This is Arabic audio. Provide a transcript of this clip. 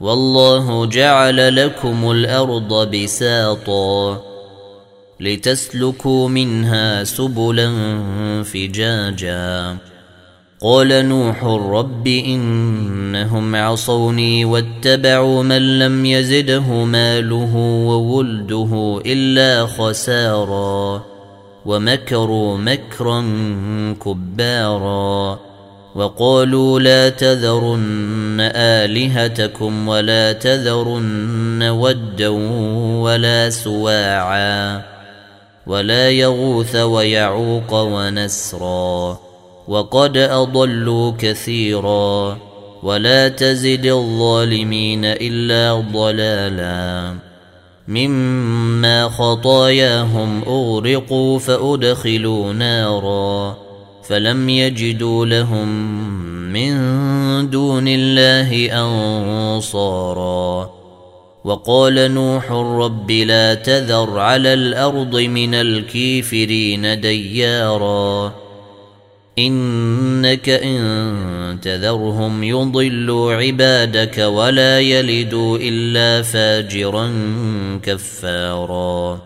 والله جعل لكم الأرض بساطا لتسلكوا منها سبلا فجاجا. قال نوح رب إنهم عصوني واتبعوا من لم يزده ماله وولده إلا خسارا ومكروا مكرا كبارا. وقالوا لا تذرن آلهتكم ولا تذرن ودا ولا سواعا ولا يغوث ويعوق ونسرا وقد أضلوا كثيرا ولا تزد الظالمين إلا ضلالا مما خطاياهم أغرقوا فأدخلوا نارا فلم يجدوا لهم من دون الله انصارا وقال نوح رب لا تذر على الأرض من الكافرين ديارا انك ان تذرهم يضلوا عبادك ولا يلدوا الا فاجرا كفارا